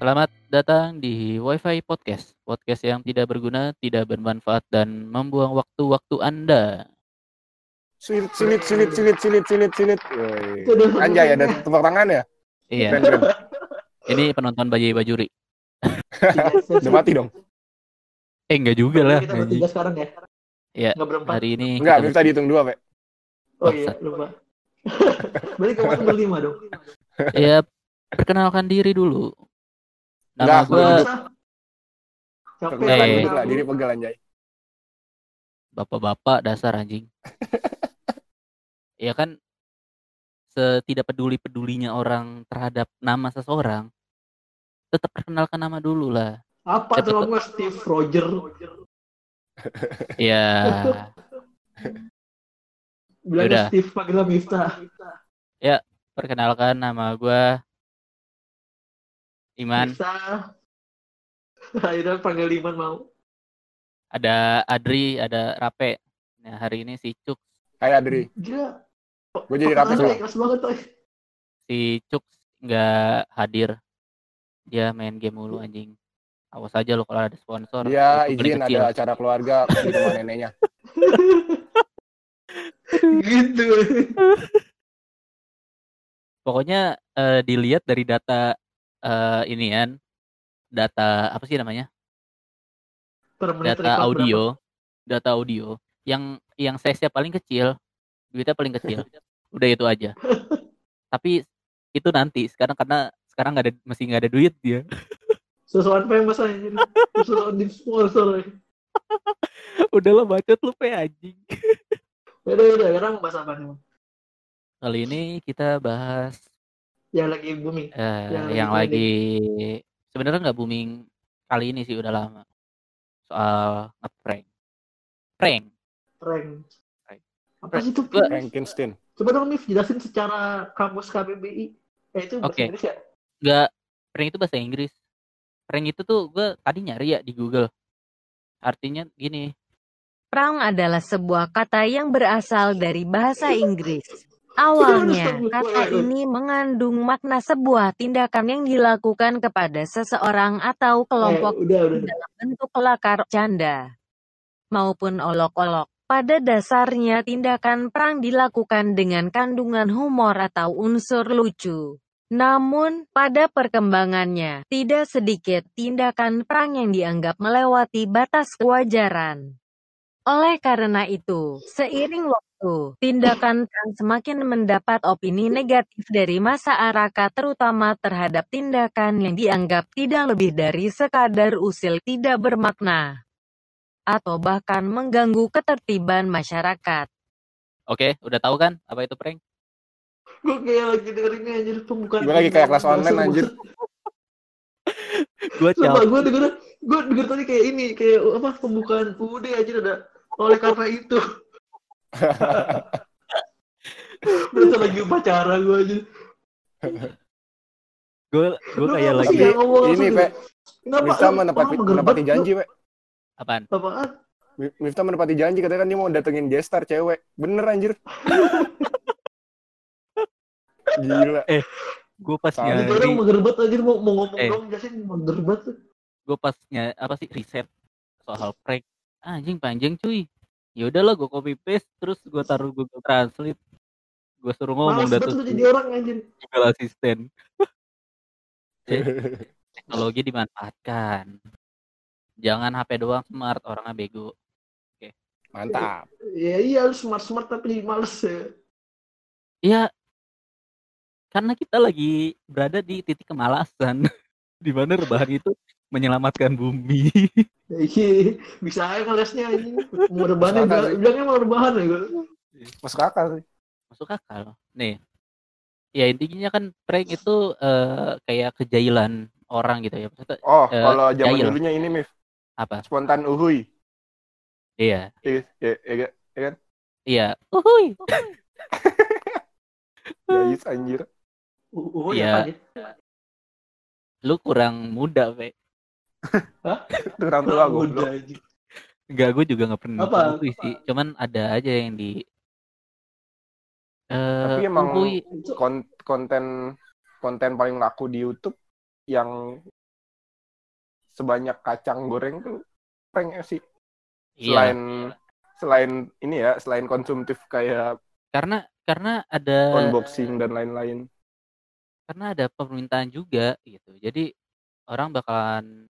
Selamat datang di WiFi Podcast. Podcast yang tidak berguna, tidak bermanfaat, dan membuang waktu-waktu Anda. Silit, silit, silit, silit, silit, silit, silit. Woi. Anjay, ada tepuk tangan ya? Iya, Keren, keren. ini penonton Bayi Bajuri. Udah mati dong. Eh, enggak juga lah. Kita bertiga sekarang ya? Iya. Hari ini Enggak, kita bisa dihitung dua, Pak. Oh iya, lupa. Berarti kemarin berlima dong. Ya, perkenalkan diri dulu. Nama Enggak, gue duduk. Capek. Duduk lah, diri pegel anjay. bapak-bapak dasar anjing. ya kan, setidak peduli-pedulinya orang terhadap nama seseorang, tetap perkenalkan nama dulu lah. Apa tuh kamu Steve Roger? Ya, Yaudah. Steve panggilnya Miftah. perkenalkan nama gue Iman. Miftah. Akhirnya panggil Iman mau. Ada Adri, ada Rape. Nah, hari ini si Cuk, Hai Adri. Gila. Gue jadi banget, Toy. si Cuk nggak hadir. Dia main game mulu anjing. Awas aja lo kalau ada sponsor. Dia gede izin kecil. ada acara keluarga di rumah neneknya. gitu. Pokoknya eh, dilihat dari data eh, ini kan, data apa sih namanya? Per menit data audio, data audio yang yang size-nya paling kecil, duitnya paling kecil. Udah itu aja. Tapi itu nanti sekarang karena sekarang nggak ada masih nggak ada duit dia. Sesuatu famous aja. Sesuatu di sponsor. Udah lah bacot lu pe anjing. Yaudah, yaudah. Sekarang bahas apa nih? Kali ini kita bahas Yang lagi booming. eh, Yang yang, lagi lagi sebenarnya nggak booming kali ini sih udah lama soal ngeprank. Prank. Prank. Prank. Apa sih itu? Frankenstein. Coba dong Mif jelasin secara kamus KBBI. Eh itu bahasa Oke. Inggris ya? Nggak prank itu bahasa Inggris. Prank itu tuh gue tadi nyari ya di Google. Artinya gini, Prank adalah sebuah kata yang berasal dari bahasa Inggris. Awalnya, kata ini mengandung makna sebuah tindakan yang dilakukan kepada seseorang atau kelompok Eh, udah, udah. dalam bentuk kelakar, canda, maupun olok-olok. Pada dasarnya, tindakan perang dilakukan dengan kandungan humor atau unsur lucu. Namun, pada perkembangannya, tidak sedikit tindakan perang yang dianggap melewati batas kewajaran. Oleh karena itu, seiring waktu, tindakan perang semakin mendapat opini negatif dari masyarakat terutama terhadap tindakan yang dianggap tidak lebih dari sekadar usil tidak bermakna atau bahkan mengganggu ketertiban masyarakat. oke, udah tahu kan apa itu prank? Gue kayak lagi dengerin ini anjir pembukaan. Gue lagi kayak kelas online anjir. Gue Sumpah gue denger, gue denger tadi kayak ini, kayak apa pembukaan UUD anjir ada. Oleh karena itu. Berarti lagi upacara gue aja. gue gue kayak lagi ngomong Ini, Pe. gitu? Kenapa? Miftah menepati, menepati janji, Pe. apaan? Apaan? Mi- Miftah menepati janji katanya kan dia mau datengin gestar cewek. Bener anjir. Gila. Gue pas Salah. Ini nyari, orang menggerbek aja mau, mau ngomong Eh. dong, jelasin menggerbek tuh. gue pas ny- apa sih riset soal prank. Anjing panjang cuy. Ya udahlah gue copy paste terus gue taruh Google Translate. Gue suruh ngomong Males lu jadi orang anjir. Google Assistant. Teknologi dimanfaatkan. Jangan HP doang smart, orangnya bego. Mantap. Ya iya lu smart-smart tapi jadi males ya. Iya, karena kita lagi berada di titik kemalasan, di mana rebahan itu menyelamatkan bumi. Iya, bisa aja ngelesnya anjing. Mau rebahan Masuk akal ya, sih. bilangnya mau rebahan ya. Masuk akal sih. Masuk akal. Nih, ya intinya kan prank itu eh, kayak kejailan orang gitu ya. Maksudnya Oh, Eh, kalau zaman jahil. dulunya ini, Mif. apa? Spontan uhuy. Iya, Iya, iya, iya, iya. iya. Uhuy. Guys, anjir. Oh, Iya. ya apa Lu kurang muda, Itu orang tua gue. Anjing. Enggak, gue juga nggak pernah Apa? Uhuy sih. Cuman ada aja yang di eh Tapi emang konten konten paling laku di YouTube yang sebanyak kacang goreng tuh prank sih. Iya. Selain selain ini ya, selain konsumtif kayak Karena karena ada unboxing dan lain-lain. karena ada permintaan juga gitu. Jadi orang bakalan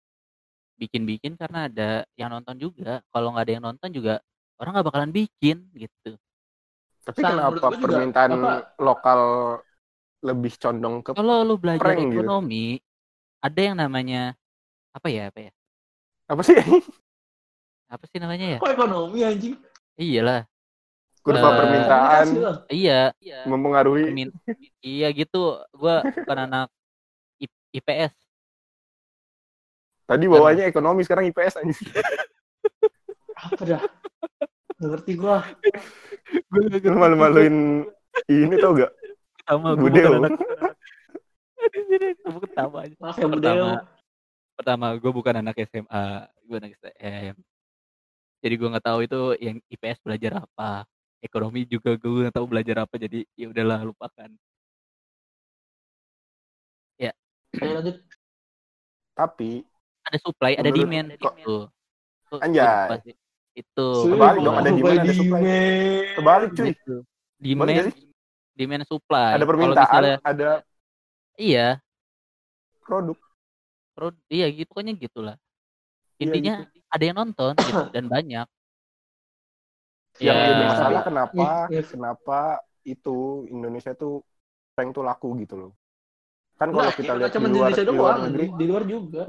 bikin-bikin karena ada yang nonton juga. Kalau nggak ada yang nonton juga orang nggak bakalan bikin gitu. Tapi menurut kenapa juga, permintaan apa- lokal lebih condong ke Kalau lu belajar Prank gitu. ekonomi, ada yang namanya apa ya apa ya? apa sih? Apa sih namanya ya? Kok ekonomi anjing? Iyalah. Kurva Eh, permintaan lah. Iya. mempengaruhi. Permin- iya gitu. Gua bukan anak IPS. Tadi bawahnya ekonomi, sekarang IPS aja. Apa dah? Nggak ngerti gua. Lu malu-maluin ini tau gak? Pertama gue Budeo. bukan anak. Kamu ketawa aja. Maaf ya Pertama, Budeo. pertama gue bukan anak SMA, gue anak STM. Jadi gue nggak tahu itu yang IPS belajar apa, ekonomi juga gue nggak tahu belajar apa. Jadi ya udahlah lupakan. Ayo lanjut. Tapi Ada supply, ada demand kok- gitu. Tuh, Anjay. Itu Kebalik dong, ada Supply demand, ada supply. demand. kebalik cuy. Gitu. Demand, demand supply. Ada Kalau permintaan, misalnya, ada iya, produk. pro, iya gitu pokoknya gitulah. Iya, Intinya ada yang nonton gitu, dan banyak. Yang Ya. jadi masalah kenapa Iya. kenapa itu Indonesia tuh prank tuh laku gitu loh. Kan kalau Nah, kita ya, lihat di luar, di luar negeri, di, di luar juga.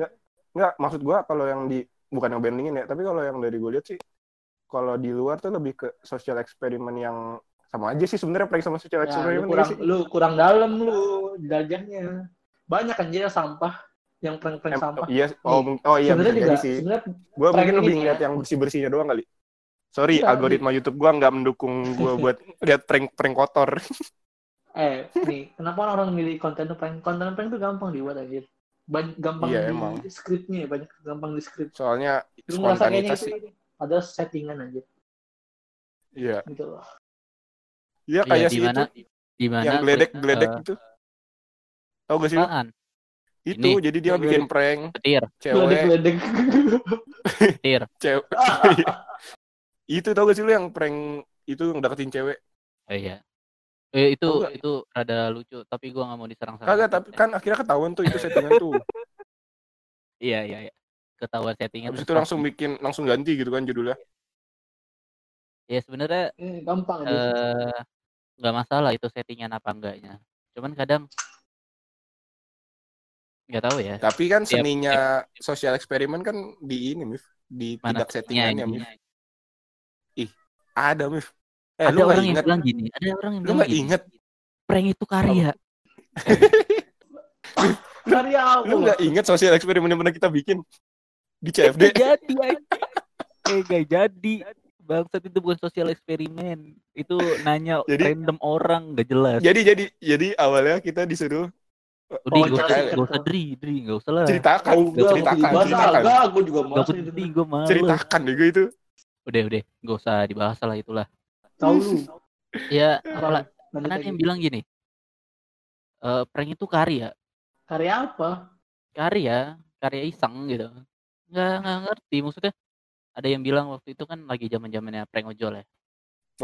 Enggak, maksud gua kalau yang di bukan yang bandingin ya, tapi kalau yang dari gue lihat sih kalau di luar tuh lebih ke social eksperimen yang sama aja sih sebenarnya prank sama social Ya, lu eksperimen kurang sih. lu kurang dalam lu jelajahnya. Banyak kan aja sampah yang prank-prank sampah. iya, oh, oh iya sebenarnya juga jadi sih. Gue mungkin lebih ya. ngeliat yang bersih-bersihnya doang kali. Sorry, Iya, algoritma YouTube gua nggak mendukung gua buat lihat prank-prank kotor. eh nih kenapa orang milih konten prank konten prank itu gampang dibuat aja banyak gampang Iya, di emang. skripnya banyak gampang di skrip Soalnya kayaknya spontanitas sih. itu ada settingan aja Iya. gitu loh Iya Iya, kayak di sih mana itu di mana yang geledek klik, geledek eh, itu. Tahu gak sih apaan? Itu Ini. jadi dia bikin prank Petir, cewek geledek petir. cewek itu tau gak sih lu yang prank itu yang deketin cewek Oh iya. Eh, itu nggak? itu rada lucu, tapi gua nggak mau diserang-serang. kagak tapi kan akhirnya ketahuan tuh itu settingan tuh Iya, iya, iya. Ketahuan settingan. habis terus itu langsung bikin langsung ganti gitu kan judulnya Ya sebenarnya eh, gampang eh nggak masalah itu settingan apa enggaknya. Cuman kadang nggak tahu ya. tapi kan Tiap- seninya sosial eksperimen kan di ini Mif di Mana tidak settingannya Mif anjing. ada Mif eh ada orang yang bilang gini, ada orang yang lu bilang gini. inget Prank itu karya. karya apa lu nggak inget sosial eksperimen yang pernah kita bikin di CFD jadi anjing. Eh nggak jadi. Bangsat itu bukan sosial eksperimen. Itu nanya Jadi- random orang nggak jelas. jadi jadi jadi awalnya kita disuruh Udah Oh, nggak usah, nggak usah dri, dri, nggak usah lah. ceritakan Oh, enggak, ceritakan bahasa ceritakan agak, gue juga mau penting, gue malu. ceritakan deh gue itu Udah, udah, nggak usah dibahas lah itulah. Tahu lu Ya, apalah. Lanjut Karena ada yang bilang gini, eh prank itu karya, karya apa karya, karya iseng gitu. Nggak, nggak ngerti maksudnya. Ada yang bilang waktu itu kan lagi zaman zamannya prank ojol ya.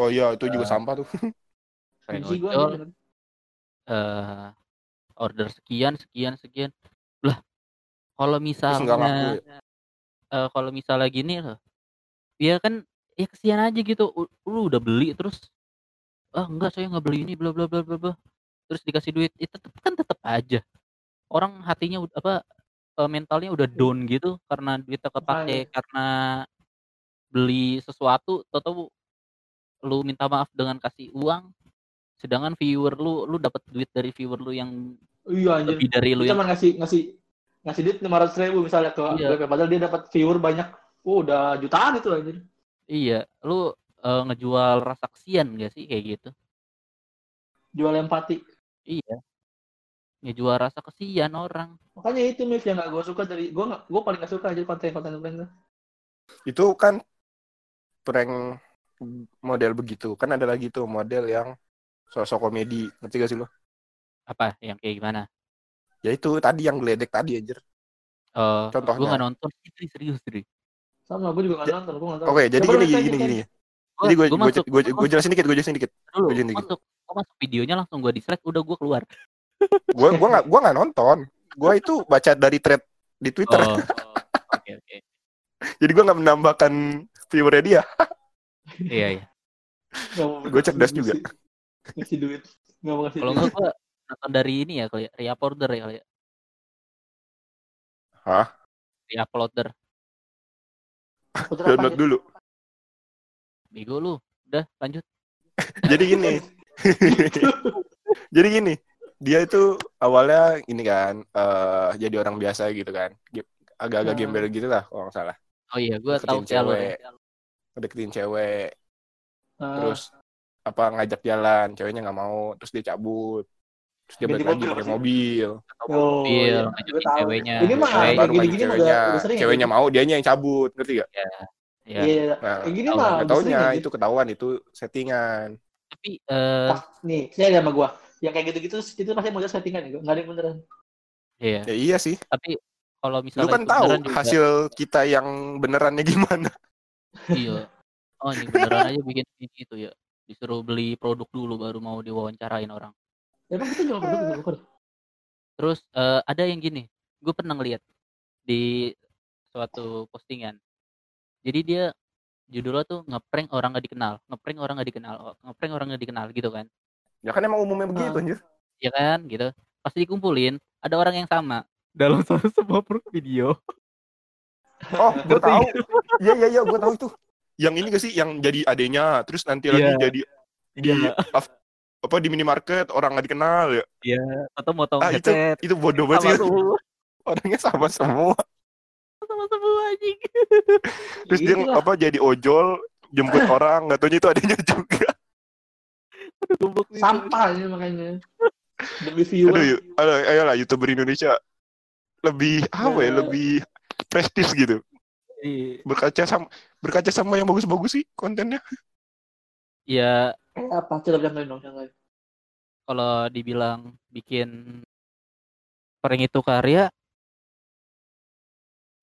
oh iya itu juga Eh, sampah tuh Prank ojol, eh order sekian, sekian, sekian. Lah, kalau laku misalnya, ya eh, kalau misalnya gini loh, ya kan, ya kesian aja gitu. U- Lu udah beli terus, ah enggak saya nggak beli ini, bla bla bla bla bla. Terus dikasih duit, itu tetep kan tetep aja. Orang hatinya ud- apa eh, mentalnya udah down gitu karena duitnya kepake karena beli sesuatu, atau lu minta maaf dengan kasih uang, sedangkan viewer lu, lu dapat duit dari viewer lu yang iya anjir lebih dari lu yang cuma ngasih ngasih ngasih duit lima ratus ribu misalnya ke Iya. Padahal dia dapat viewer banyak oh udah jutaan itu anjir iya, lu eh, ngejual rasa kesian gak sih kayak gitu? jual empati Iya. Ngejual rasa kesian orang. makanya itu Mif yang gak gue suka dari gue gak gue paling gak suka aja konten-konten prank tuh itu kan prank model begitu kan ada lagi tuh model yang sosok komedi ngerti gak sih lo Apa yang kayak gimana? ya itu tadi yang geledek tadi anjir Eh, gue Contohnya. nggak nonton itu serius serius. Sama, gue juga nggak nonton, gue nggak tahu. Oke, jadi Coba gini gini gini. gini. Jadi gue Gua gue masuk, gue gua gue jelasin dikit, gue jelasin dikit. dulu Gua jadi masuk, gua masuk videonya langsung gue dislike, udah gue keluar. Gue gue nggak gue nggak nonton. Gue itu baca dari thread di Twitter. Oh, oke oke. Jadi gue nggak menambahkan viewernya dia. Iya iya. Nggak Gue cerdas juga. Ngasih duit. Nggak mau ngasih Kalau duit. enggak gue nonton dari ini ya kali ya, reuploader ya kali ya. Hah? Reuploader. Putra Download aja? dulu. Bego lu. Udah lanjut. Jadi gini. Jadi gini. Dia itu awalnya ini kan eh jadi orang biasa gitu kan. Agak-agak Nah. gembel gitu lah kalau nggak salah. Oh iya, gue tahu cewek. Deketin cewek. Nah, Terus apa ngajak jalan, ceweknya nggak mau, terus dia cabut. Terus dia balik lagi mobil pakai mobil. oh, mobil, iya, ceweknya, Ini mah kayak gini-gini ceweknya. udah, sering. ceweknya ya? mau, dianya yang cabut, ngerti gak? Ya. Iya, Nah, kayak gini mah sering taunya itu ketahuan itu settingan. Tapi eh Pas, nih, saya ada sama gua. Yang kayak gitu-gitu itu pasti model settingan ya, nggak ada yang beneran. iya. Ya iya sih. Tapi kalau Lu misalnya kan itu tahu beneran juga, hasil kita yang benerannya gimana. Iya. Oh ini beneran aja bikin ini itu ya. Disuruh beli produk dulu baru mau diwawancarain orang. Emang kita jual produk gitu, Kor? Terus eh, ada yang gini, gue pernah ngeliat di suatu postingan. Jadi dia judulnya tuh ngeprank orang gak dikenal, ngeprank orang gak dikenal, ngeprank orang gak dikenal gitu kan. Ya kan emang umumnya begitu Ah. anjir. Ya kan, gitu. Pas dikumpulin, ada orang yang sama dalam satu sebuah video. Oh, gue tahu. Iya iya iya, gue tahu itu. Yang ini gak sih yang jadi adenya, terus nanti lagi Iya. jadi di Iya. Apa di minimarket orang nggak dikenal ya. Iya, atau motong Ah, itu itu bodoh sama banget sih. Orangnya sama semua. sama semua anjing. Terus dia apa jadi ojol jemput orang, nggak taunya itu adanya juga. Sampah ini makanya. Demi Aduh, viewer. yuk, aduh, ayolah youtuber Indonesia lebih apa ya, Ya. lebih prestis gitu. Iya. Berkaca sama berkaca sama yang bagus-bagus sih kontennya. Ya, Eh, apa? Coba contohin dong, contohin. kalau dibilang bikin prank itu karya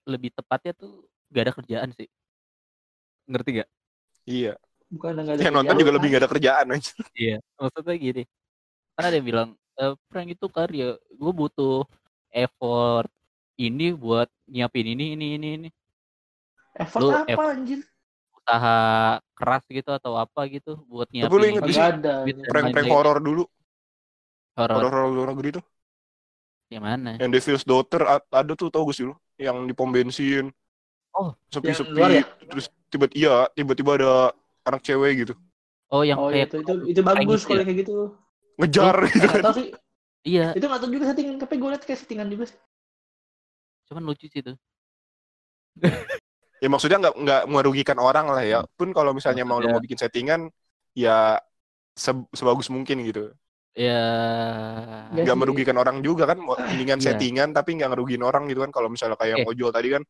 lebih tepatnya tuh gak ada kerjaan sih ngerti gak? Iya. Bukan ada Yang nonton kerjaan. juga lebih gak ada kerjaan aja. iya maksudnya gini kan ada yang bilang e, prank itu karya gue butuh effort ini buat nyiapin ini ini ini ini Effort Lu apa effort. anjir? Usaha keras gitu atau apa gitu buat lu nyiapin inget sih, Kagak ada. duit anjir. dan Prank-prank horor dulu, horor horor-horor luar negeri tuh. yang mana Yang Devil's Daughter ada tuh tau gak sih lu? Yang di pom bensin. Oh, sepi-sepi. yang luar ya? Terus tiba iya, tiba-tiba ada anak cewek gitu. oh yang Oh iya, kayak itu, itu, itu bagus gitu kalau ya? kayak gitu. Ngejar gitu Nggak kan. tahu sih. iya Itu nggak tahu juga settingan. Tapi gue liat kayak settingan juga sih. cuman lucu sih tuh Ya maksudnya nggak nggak merugikan orang lah ya. Pun kalau misalnya mau lu Maksudnya- mau bikin settingan, ya se- sebagus mungkin gitu. ya Iya Nggak merugikan orang juga kan. Mendingan Iya. settingan tapi nggak ngerugiin orang gitu kan. Kalau misalnya kayak Eh. ojol tadi kan,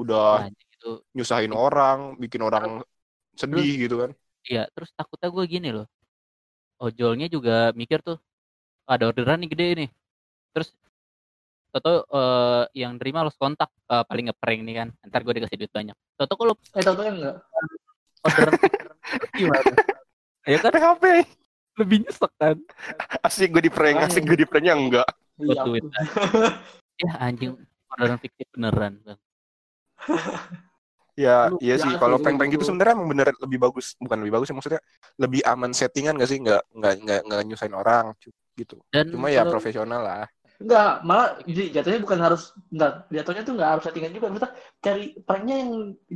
udah anjing itu nyusahin orang, bikin orang sedih gitu kan. Iya, terus takutnya gue gini loh. Ojolnya juga mikir tuh, ada orderan nih gede nih. Terus Toto eh, yang terima los kontak eh, paling ngeprank nih kan. Ntar gue dikasih duit banyak. Toto kalau Eh tau tau enggak? orderan gimana? Ya kan PHP. lebih nyesek kan. Asik gue di prank, asik gue di pranknya enggak. Buat Iya. duit. Ya anjing orderan fiktif beneran. Bang. Ya, Lu iya sih. Kalau prank-prank gitu gitu. sebenarnya emang bener lebih bagus. Bukan lebih bagus ya maksudnya. Lebih aman settingan gak sih? Nggak, nggak, nggak, nggak nyusahin orang. Gitu. Dan Cuma ya profesional lah. Enggak, malah jadi jatuhnya bukan harus enggak, jatuhnya tuh enggak harus settingan juga. Kita cari pranknya yang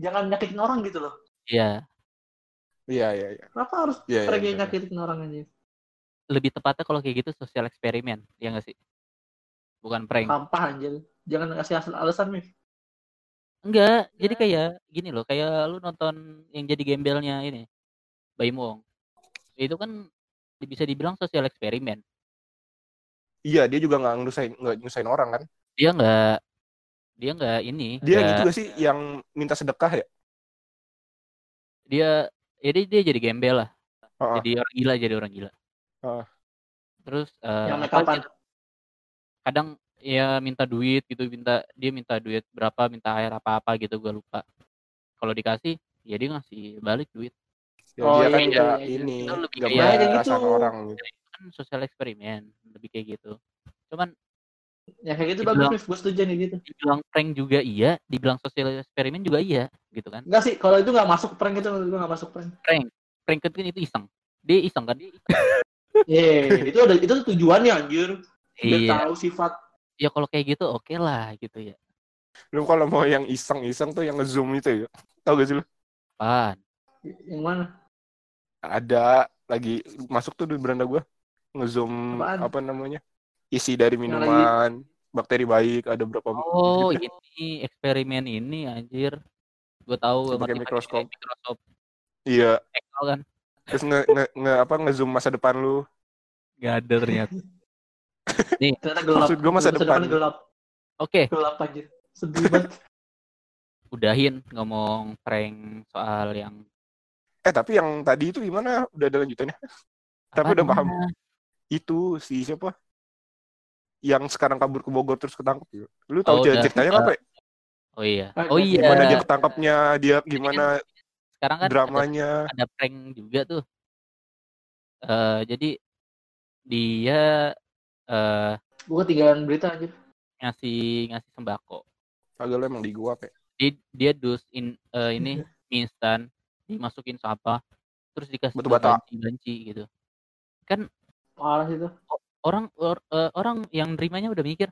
jangan nyakitin orang gitu loh. Iya, Iya, iya, iya. Kenapa harus Iya, iya, prank yang iya. nyakitin orang aja? lebih tepatnya kalau kayak gitu sosial eksperimen, ya nggak sih? Bukan prank. Sampah anjir. Jangan kasih asal alasan nih. Enggak, jadi kayak gini loh, kayak lu nonton yang jadi gembelnya ini, Baim Wong. Itu kan bisa dibilang sosial eksperimen. Iya, dia juga nggak nyusahin, nggak nyusahin orang kan. Dia nggak, dia nggak ini, Dia yang nggak- itu gak sih yang minta sedekah ya? dia, jadi dia jadi gembel lah, Heeh. jadi orang gila, jadi orang gila. Heeh. Terus eh, yang apa gitu, kadang ya minta duit gitu minta dia minta duit berapa minta air apa apa gitu gue lupa kalau dikasih ya dia ngasih balik duit Ya, Oh, dia iya, kan iya, nggak iya, iya. ini, kayak perasaan gitu. orang gitu. Itu kan sosial eksperimen lebih kayak gitu cuman Ya kayak gitu Dibilang- bagus, Mif. Gue setuju nih gitu. dibilang prank juga iya dibilang sosial eksperimen juga iya gitu kan Enggak sih, kalau itu nggak masuk prank itu gue nggak masuk prank. prank kan itu iseng dia iseng kan Iya, itu ada itu tujuannya anjir. Biar iya tahu sifat. ya kalau kayak gitu oke lah gitu ya Lu kalau mau yang iseng-iseng tuh yang nge-zoom itu ya. Tahu gak sih lu? apaan Yang mana? Ada lagi masuk tuh di beranda gua. Nge-zoom Apaan? apa namanya? Isi dari minuman, bakteri baik, ada berapa oh gitu. ini eksperimen ini anjir gue tahu Pakai mikroskop. Microsoft Iya, Excel kan terus nge, nge, nge apa nge-zoom masa depan lu. Gak ada ternyata. Ternyata gelap. Maksud gua masa depan. gelap. Oke, Gelap anjir. Sedih banget. udahin ngomong prank soal yang Eh tapi yang tadi itu gimana? Udah ada lanjutannya? Tapi udah paham. Itu si siapa? Yang sekarang kabur ke Bogor terus ketangkep. ya? Lu tahu Oh, udah. ceritanya nggak, Pak? Oh iya. Ah, Oh gimana iya. Gimana dia ketangkapnya, dia gimana Sekarang kan ada, dramanya. ada prank juga tuh. Eh jadi dia eh Gue ketinggalan berita anjir. ngasih ngasih sembako. Kagak lu emang di gua, Pak. Dia, dia dus in, eh, ini mie instan dimasukin sampah terus dikasih Batu ke bata. banci-banci gitu. Parah sih itu. Orang or- eh, orang yang nerimanya udah mikir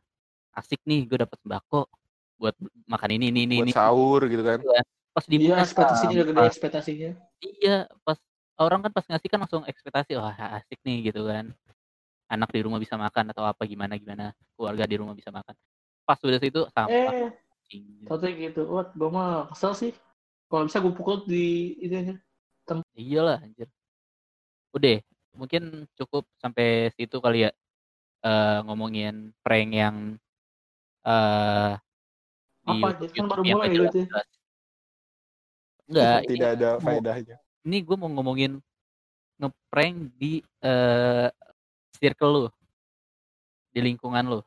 asik nih gue dapat sembako buat makan ini ini ini Buat ini. sahur gitu kan. Pas Iya, dibuka ekspektasinya udah gede ekspektasinya. Iya, pas orang kan pas ngasih kan langsung ekspektasi wah asik nih gitu kan. Anak di rumah bisa makan atau apa gimana gimana, keluarga di rumah bisa makan. Pas udah situ sampah. Eh. Tau gitu. Wah, gue mah kesel sih. Kalau bisa gue pukul di ini aja. Iyalah anjir. Udah, mungkin cukup sampai situ kali ya. Eh ngomongin prank yang eh di Apa YouTube, aja? Kan baru mulai nggak gitu ya. Enggak, Tidak ada faedahnya. ini gue mau ngomongin ngeprank di eh circle lu di lingkungan lu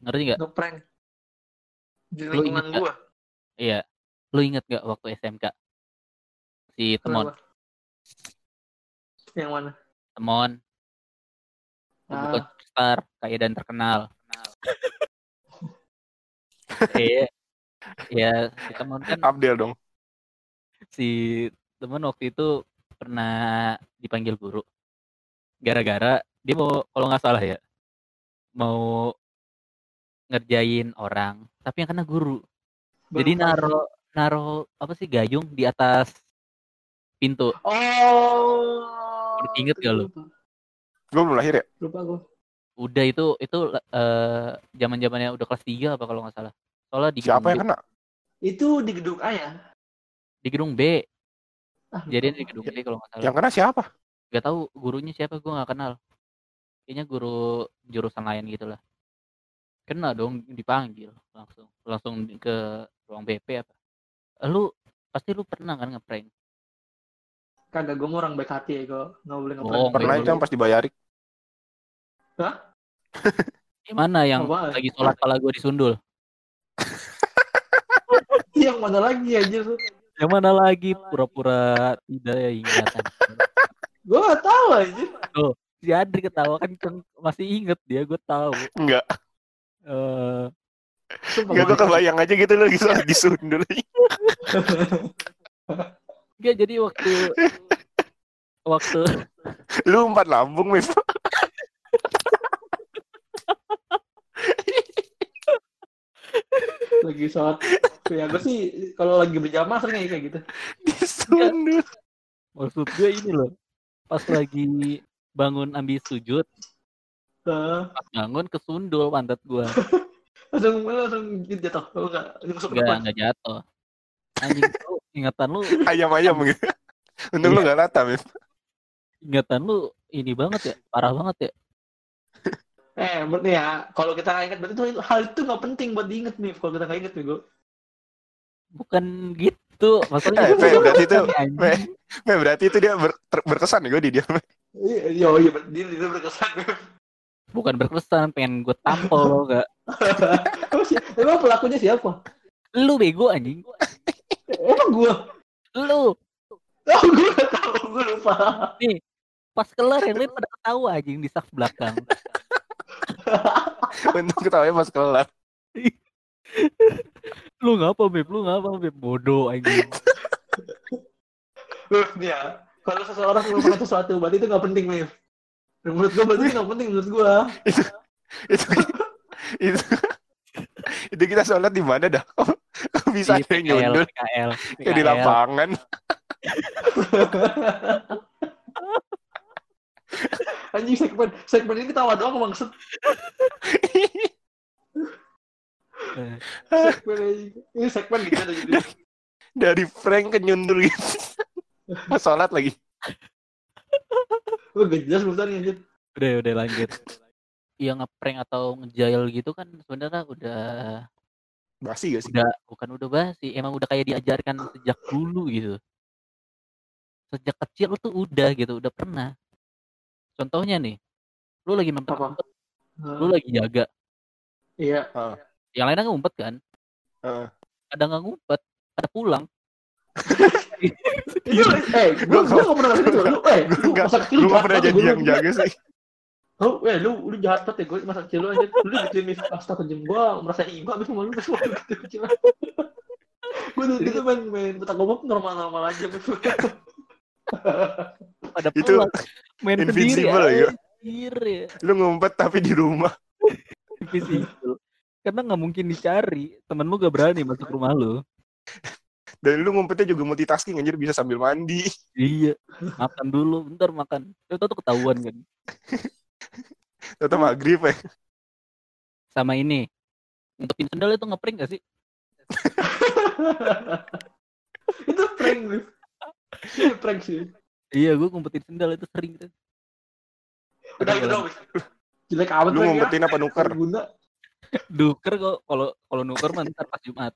ngerti nggak Ngeprank. Di lingkungan nggak? gue. iya lu inget nggak waktu SMK si temon Kenapa? Yang mana? Temon bukan Ah, star kaya dan terkenal. Iya. Ya si temon kan Abdel dong. si temen waktu itu pernah dipanggil guru. Gara-gara dia mau kalau nggak salah ya mau ngerjain orang tapi yang kena guru. Jadi naro naro apa sih gayung di atas pintu. Oh. Inget gak lu? Gue belum lahir ya? lupa gue. udah itu itu eh zaman zamannya udah kelas 3 apa kalau nggak salah soalnya di Siapa yang B, kena? Itu di gedung A ya? di gedung B Ah, jadinya di gedung B kalau nggak salah Yang kena siapa? nggak tahu gurunya siapa gue nggak kenal kayaknya guru jurusan lain gitu lah kena dong dipanggil langsung langsung ke ruang BP apa lu pasti lu pernah kan ngeprank Kagak gue mau orang baik hati ya gue nggak boleh Oh, ngeprank. Pernah itu yang pas dibayarin. gimana yang Apaan? lagi sholat kepala gue disundul Yang mana lagi aja tuh? yang mana lagi pura-pura tidak ya ingatan Gue gak tahu aja. si Adri ketawa kan kan masih inget dia gue tahu Enggak. eh Sumpah Enggak gue gua- kebayang aja gitu lu lagi sholat disundul. Enggak jadi waktu waktu lu umpat lambung, Mif. lagi sholat. Ya gue sih kalau lagi berjamaah sering kayak gitu. Disundul. maksud gue ini loh pas lagi bangun ambil sujud pas bangun kesundul pantat gue langsung langsung jatuh. Enggak, enggak jatuh anjing lu ingatan lu Ayam-ayam gitu. Untung lu gak rata, Mif. ingatan lu ini banget ya parah banget ya Eh, berarti ya, kalau kita nggak ingat berarti itu hal itu nggak penting buat diinget nih. Kalau kita nggak inget nih, gue. bukan gitu maksudnya Eh, Fe, berarti itu. Fe, Fe, berarti itu dia ber- ter- berkesan nih gue di dia. Iya, iya, iya, dia, dia berkesan. bukan berkesan pengen gue tampol lo gak Emang pelakunya siapa? lu bego anjing Emang gua. lu Oh, gue gak tahu, gue lupa. pas kelar yang lain pada ketawa anjing di saf belakang Untung ketawanya pas kelar. lu ngapa beb lu ngapa beb bodoh anjing nih ya. Kalau seseorang melupakan sesuatu, berarti itu gak penting. Dan menurut gue berarti itu gak penting menurut gue. itu itu itu kita sholat di mana dah? Bisa Di ada yang PKL, nyundul PKL, kayak di PKL. lapangan? Anjing segmen segmen ini tawa doang maksud Eh, segmen ini. Ini segmen gitu ada jadi. Dari prank ke nyundul gitu. Pas sholat lagi. Gue gak jelas urusannya anjir. udah udah lanjut yang ngeprank atau ngejail gitu kan sebenarnya udah Basi gak sih? udah bukan udah basi emang udah kayak diajarkan sejak dulu gitu sejak kecil tuh udah gitu udah pernah contohnya nih lu lagi main Apa? lu lagi jaga Iya. yang lainnya ngumpet kan Heeh. ada nggak ngumpet ada pulang Itu eh gue gue gak pernah ngerti itu. Lu eh jahat gak pernah jadi gua yang jaga sih. Oh, eh lu lu jahat banget ya gue masa kecil lu aja. Lu bikin mif astaga jem gua merasa iba abis malu pas waktu kecil kecil. Gue dulu gitu main main petak umpet normal-normal aja ada Itu main invincible ya. ya Lu ngumpet tapi di rumah. invisible karena nggak mungkin dicari temenmu gak berani masuk rumah lu Dan lu ngumpetnya juga multitasking anjir bisa sambil mandi. iya makan dulu bentar makan itu tuh ketahuan kan Atau maghrib ya. sama ini ngutupin sendal itu ngeprank gak sih Itu prank Mif. Itu prank sih. iya gue ngumpetin sendal itu sering gitu Udah gitu dong. Mif. Jelek amat Lu ya. ngumpetin apa nuker? Guna. duker kok kalau kalau nuker mah ntar pas jumat